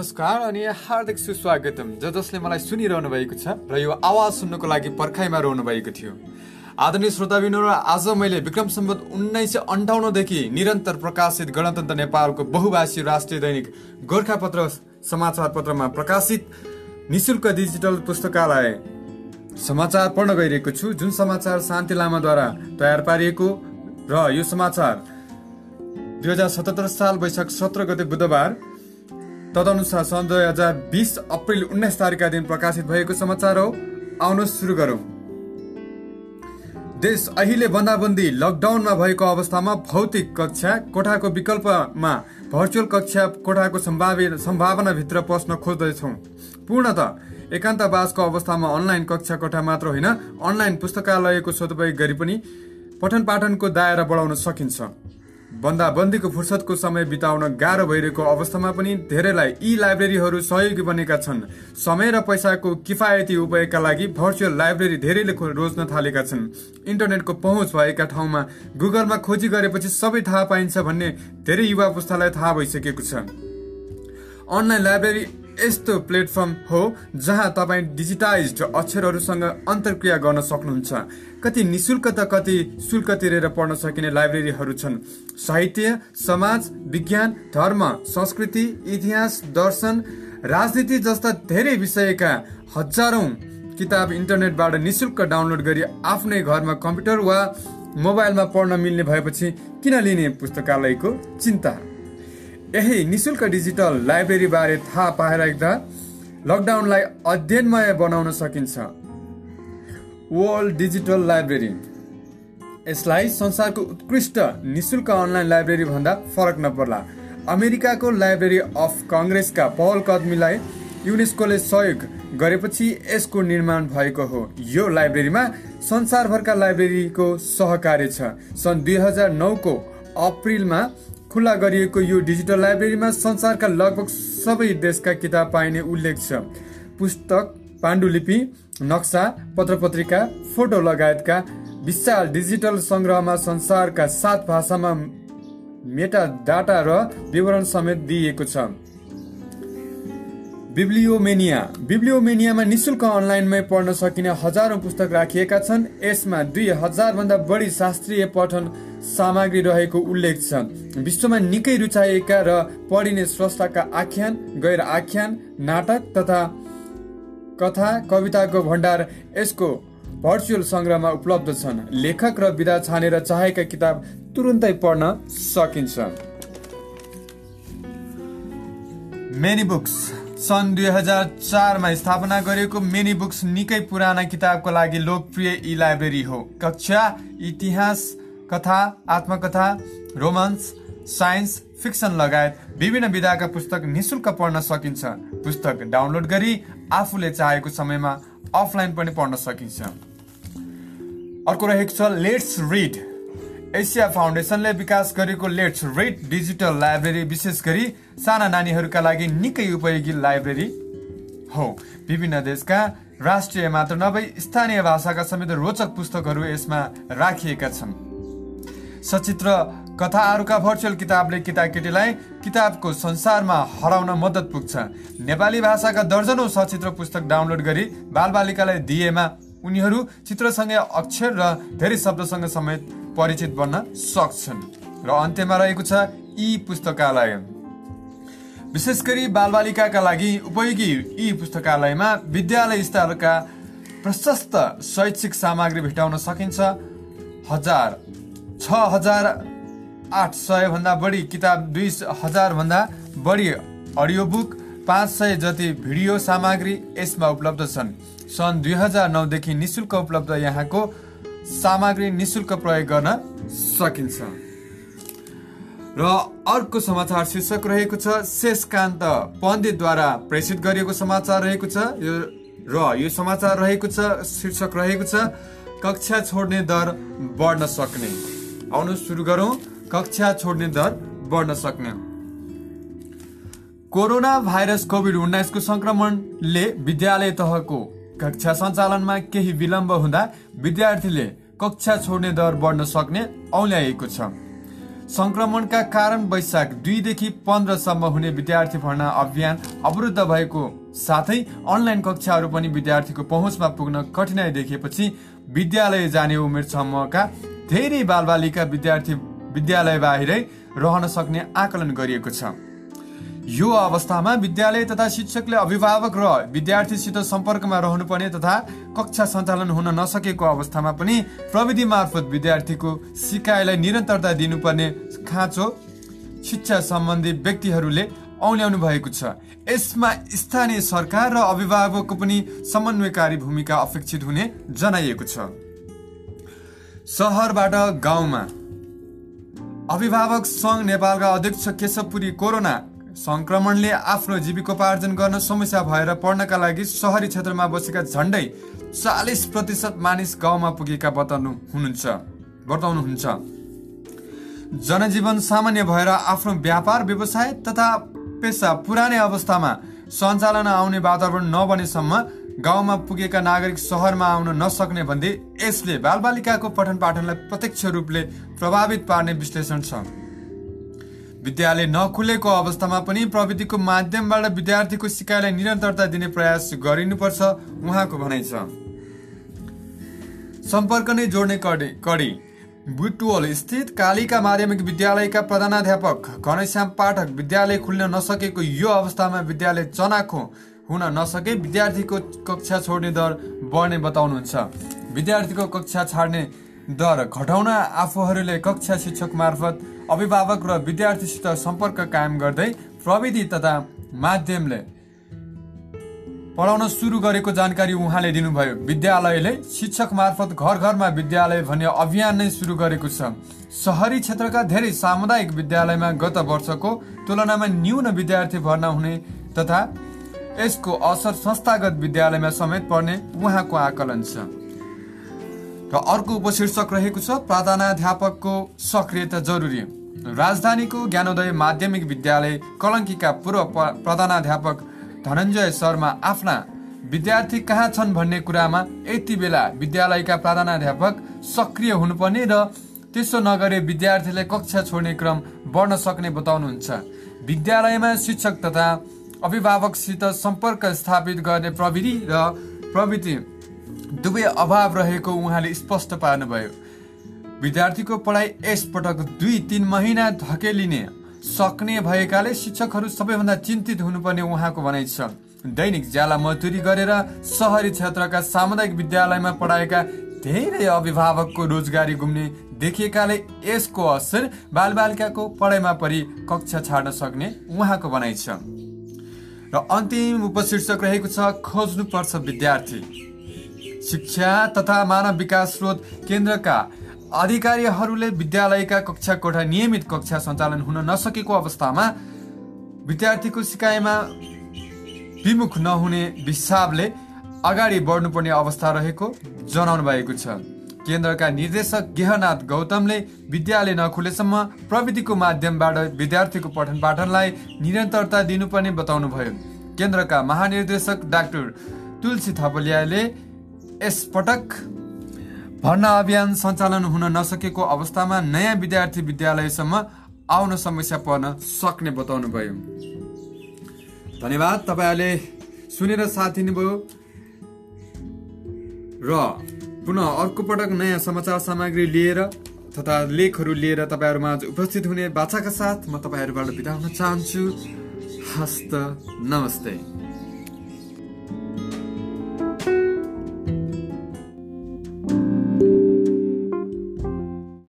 नमस्कार अनि हार्दिक सुस्वागतम। ज जसले मलाई सुनिरहनु भएको छ र यो आवाज सुन्नको लागि पर्खाइमा रहनु भएको थियो। आदरणीय श्रोताबिनहरू आज मैले विक्रम सम्बत उन्नाइस सय अन्ठाउन्नदेखि निरन्तर प्रकाशित गणतन्त्र नेपालको बहुभाषी राष्ट्रिय दैनिक गोर्खापत्र समाचार पत्रमा प्रकाशित निशुल्क डिजिटल पुस्तकालय समाचार पढ्न गइरहेको छु जुन समाचार शान्ति लामाद्वारा तयार पारिएको र यो समाचार दुई हजार सतहत्तर साल वैशाख सत्र गते बुधबार तदनुसार सन् दुई हजार बिस अप्रिल उन्नाइस तारिकका दिन प्रकाशित भएको समाचार हो। आउनुहोस् सुरु गरौँ। देश अहिले बन्दाबन्दी लकडाउनमा भएको अवस्थामा भौतिक कक्षा कोठाको विकल्पमा भर्चुअल कक्षा कोठाको सम्भावना सम्भावनाभित्र पस्न खोज्दैछौँ। पूर्णत एकान्तवासको अवस्थामा अनलाइन कक्षा कोठा मात्र होइन अनलाइन पुस्तकालयको सदुपयोग गरी पनि पठन पाठनको दायरा बढाउन सकिन्छ। बन्दाबन्दीको फुर्सदको समय बिताउन गाह्रो भइरहेको अवस्थामा पनि धेरैलाई यी लाइब्रेरीहरू सहयोगी बनेका छन्। समय र पैसाको किफायती उपयोगका लागि भर्चुअल लाइब्रेरी धेरैले रोज्न थालेका छन्। इन्टरनेटको पहुँच भएका ठाउँमा गुगलमा खोजी गरेपछि सबै थाहा पाइन्छ भन्ने धेरै युवा पुस्तालाई थाहा भइसकेको छ। अनलाइन लाइब्रेरी यस्तो प्लेटफर्म हो जहाँ तपाईँ डिजिटाइज अक्षरहरूसँग अन्तर्क्रिया गर्न सक्नुहुन्छ। कति निशुल्क त कति शुल्क तिरेर पढ्न सकिने लाइब्रेरीहरू छन्। साहित्य समाज विज्ञान धर्म संस्कृति इतिहास दर्शन राजनीति जस्ता धेरै विषयका हजारौं किताब इन्टरनेटबाट निशुल्क डाउनलोड गरी आफ्नै घरमा कम्प्युटर वा मोबाइलमा पढ्न मिल्ने भएपछि किन लिने पुस्तकालयको चिन्ता? यही निशुल्क डिजिटल लाइब्रेरी बारे थाहा पाइराख्दा लकडाउनलाई अध्ययनमय बनाउन सकिन्छ। World digital library. यसलाई संसारको उत्कृष्ट निशुल्क अनलाइन लाइब्रेरी भन्दा फरक नपर्ला। अमेरिकाको लाइब्रेरी अफ कङ्ग्रेसका पहल कदमीलाई युनेस्कोले सहयोग गरेपछि यसको निर्माण भएको हो। यो लाइब्रेरीमा संसारभरका लाइब्रेरीको सहकार्य छ। सन् दुई हजार नौको अप्रिलमा खुल्ला गरिएको यो डिजिटल लाइब्रेरीमा संसारका लगभग सबै देशका किताब पाइने उल्लेख छ। पुस्तक पाण्डुलिपि नक्सा पत्रपत्रिका फोटो लगायतका विशाल डिजिटल सङ्ग्रहमा संसारका सात भाषामा मेटा डाटा र विवरण समेत दिइएको छ। बिब्लियोमेनिया। बिब्लियोमेनियामा निशुल्क अनलाइनमै पढ्न सकिने हजारौं पुस्तक राखिएका छन्। यसमा दुई हजार भन्दा बढी शास्त्रीय पठन सामग्री रहेको उल्लेख छ विश्वमा निकै रुचाइएका र पढिने स्रष्टाका आख्यान गैर आख्यान नाटक तथा कथा कविताको भण्डार यसको भर्चुअल सङ्ग्रहमा उपलब्ध छन्। लेखक र विधा छानेर चाहेका किताब तुरुन्तै पढ्न सकिन्छ। मेनी बुक्स सन् दुई हजार चारमा स्थापना गरिएको मेनी बुक्स निकै पुराना किताबको लागि लोकप्रिय ई लाइब्रेरी हो। कक्षा इतिहास कथा आत्मकथा रोमान्स साइन्स फिक्सन लगायत विभिन्न विधाका पुस्तक निशुल्क पढ्न सकिन्छ। पुस्तक डाउनलोड गरी आफूले चाहेको समयमा अफलाइन पनि पढ्न सकिन्छ। अर्को रहेको छ लेट्स रिड एसिया फाउन्डेसनले विकास गरेको लेट्स रिड डिजिटल लाइब्रेरी विशेष गरी साना नानीहरूका लागि निकै उपयोगी लाइब्रेरी हो। विभिन्न देशका राष्ट्रिय मात्र नभई स्थानीय भाषाका समेत रोचक पुस्तकहरू यसमा राखिएका छन्। सचित्र कथाहरूका भर्चुअल किताबले केटाकेटीलाई किताबको संसारमा हराउन मद्दत पुग्छ। नेपाली भाषाका दर्जनौं सचित्र पुस्तक डाउनलोड गरी बालबालिकालाई दिएमा उनीहरू चित्रसँगै अक्षर र धेरै शब्दसँग समेत परिचित बन्न सक्छन्। र अन्त्यमा रहेको छ ई पुस्तकालय। विशेष गरी बालबालिकाका लागि उपयोगी यी पुस्तकालयमा विद्यालय स्तरका प्रशस्त शैक्षिक सामग्री भेटाउन सकिन्छ। हजार छ हजार आठ सय भन्दा बढी किताब दुई हजार भन्दा बढी अडियो बुक पाँच सय जति भिडियो सामग्री यसमा उपलब्ध छन्। सन् दुई हजार नौदेखि निशुल्क उपलब्ध यहाँको सामग्री निशुल्क प्रयोग गर्न सकिन्छ। र अर्को समाचार शीर्षक रहेको छ शेषकान्त पण्डितद्वारा प्रेषित गरिएको समाचार रहेको छ। र यो समाचार रहेको छ शीर्षक रहेको छ कक्षा छोड्ने दर बढ्न सक्ने। आउनु सुरु गरौँ कक्षा छोड्ने दर बढ्न सक्ने कोरोना भाइरस कोभिड उन्नाइसको संक्रमणले विद्यालय तहको कक्षा सञ्चालनमा केही विलम्ब हुँदा विद्यार्थीले कक्षा छोड्ने दर बढ्न सक्ने औल्याएको छ संक्रमणका कारण वैशाख दुईदेखि पन्ध्रसम्म हुने विद्यार्थी भर्ना अभियान अवरुद्ध भएको साथै अनलाइन कक्षाहरू पनि विद्यार्थीको पहुँचमा पुग्न कठिनाई देखिएपछि विद्यालय जाने उमेर समूहका धेरै बालबालिका विद्यार्थी विद्यालय बाहिरै रहन सक्ने आकलन गरिएको छ। यो अवस्थामा विद्यालय तथा शिक्षकले अभिभावक र विद्यार्थीसित सम्पर्कमा रहनुपर्ने तथा कक्षा सञ्चालन हुन नसकेको अवस्थामा पनि प्रविधि मार्फत विद्यार्थीको सिकाइलाई निरन्तरता दिनुपर्ने खाँचो शिक्षा सम्बन्धी व्यक्तिहरूले औल्याउनु भएको छ। यसमा स्थानीय सरकार र अभिभावकको पनि समन्वयकारी भूमिका अपेक्षित हुने जनाइएको छ। सहरबाट गाउँमा। अभिभावक सङ्घ नेपालका अध्यक्ष केशवपुरी कोरोना सङ्क्रमणले आफ्नो जीविकोपार्जन गर्न समस्या भएर पढ्नका लागि सहरी क्षेत्रमा बसेका झन्डै चालिस प्रतिशत मानिस गाउँमा पुगेका बताउनु हुनुहुन्छ बताउनुहुन्छ। जनजीवन सामान्य भएर आफ्नो व्यापार व्यवसाय तथा पेसा पुरानै अवस्थामा सञ्चालन आउने वातावरण नबनेसम्म गाउँमा पुगेका नागरिक सहरमा आउन नसक्ने भन्दै यसले बालबालिकाको पठन पाठनलाई प्रत्यक्ष रूपले प्रभावित पार्ने विश्लेषण छ। विद्यालय नखुलेको अवस्थामा पनि प्रविधिको माध्यमबाट विद्यार्थीको सिकाइलाई निरन्तरता दिने प्रयास गरिनुपर्छ उहाँको भनाइ छ। सम्पर्क नै जोड्ने कडी कडी। बुटवल स्थित कालिका माध्यमिक विद्यालयका प्रधानाध्यापक घनश्याम पाठक विद्यालय खुल्न नसकेको यो अवस्थामा विद्यालय चनाखो हुन नसके विद्यार्थीको कक्षा छोड्ने दर बढ्ने बताउनुहुन्छ। विद्यार्थीको कक्षा छाड्ने दर घटाउन आफूहरूले कक्षा शिक्षक मार्फत अभिभावक र विद्यार्थीसित सम्पर्क कायम गर्दै प्रविधि तथा माध्यमले पढाउन सुरु गरेको जानकारी उहाँले दिनुभयो। विद्यालयले शिक्षक मार्फत घर घरमा विद्यालय भन्ने अभियान नै सुरु गरेको छ। सहरी क्षेत्रका धेरै सामुदायिक विद्यालयमा गत वर्षको तुलनामा न्यून विद्यार्थी भर्ना हुने तथा यसको असर संस्थागत विद्यालयमा समेत पर्ने उहाँको आकलन छ। र अर्को उपशीर्षक रहेको छ प्रधानाध्यापकको सक्रियता जरुरी। राजधानीको ज्ञानोदय माध्यमिक विद्यालय कलङ्कीका पूर्व प्रधानाध्यापक धनञ्जय शर्मा आफ्ना विद्यार्थी कहाँ छन् भन्ने कुरामा यति बेला विद्यालयका प्रधानाध्यापक सक्रिय हुनुपर्ने र त्यसो नगरे विद्यार्थीले कक्षा छोड्ने क्रम बढ्न सक्ने बताउनुहुन्छ। विद्यालयमा शिक्षक तथा अभिभावकसित सम्पर्क स्थापित गर्ने प्रविधि र प्रविधि दुवै अभाव रहेको उहाँले स्पष्ट पार्नुभयो। विद्यार्थीको पढाइ यसपटक दुई तिन महिना धकेलिने सक्ने भएकाले शिक्षकहरू सबैभन्दा चिन्तित हुनुपर्ने उहाँको भनाइ छ। दैनिक ज्याला मजदुरी गरेर सहरी क्षेत्रका सामुदायिक विद्यालयमा पढाएका धेरै अभिभावकको रोजगारी गुम्ने देखिएकाले यसको असर बालबालिकाको पढाइमा परि कक्षा छाड्न सक्ने उहाँको भनाइ छ। र अन्तिम उपशीर्षक रहेको छ खोज्नुपर्छ विद्यार्थी। शिक्षा तथा मानव विकास स्रोत केन्द्रका अधिकारीहरूले विद्यालयका कक्षा कोठा नियमित कक्षा सञ्चालन हुन नसकेको अवस्थामा विद्यार्थीको सिकाइमा विमुख नहुने हिसाबले अगाडि बढ्नुपर्ने अवस्था रहेको जनाउनु भएको छ। केन्द्रका निर्देशक गेहनाथ गौतमले विद्यालय नखुलेसम्म प्रविधिको माध्यमबाट विद्यार्थीको पठन पाठनलाई निरन्तरता दिनुपर्ने बताउनुभयो। केन्द्रका महानिर्देशक डाक्टर तुलसी थपलियाले यसपटक भर्ना अभियान सञ्चालन हुन नसकेको अवस्थामा नयाँ विद्यार्थी विद्यालयसम्म आउन समस्या पर्न सक्ने बताउनु भयो धन्यवाद तपाईँहरूले सुनेर साथ दिनुभयो। र पुनः अर्को पटक नयाँ समाचार सामग्री लिएर तथा लेखहरू लिएर तपाईँहरूमा आज उपस्थित हुने बाछाका साथ म तपाईँहरूबाट बिदा हुन चाहन्छु। हस्त नमस्ते।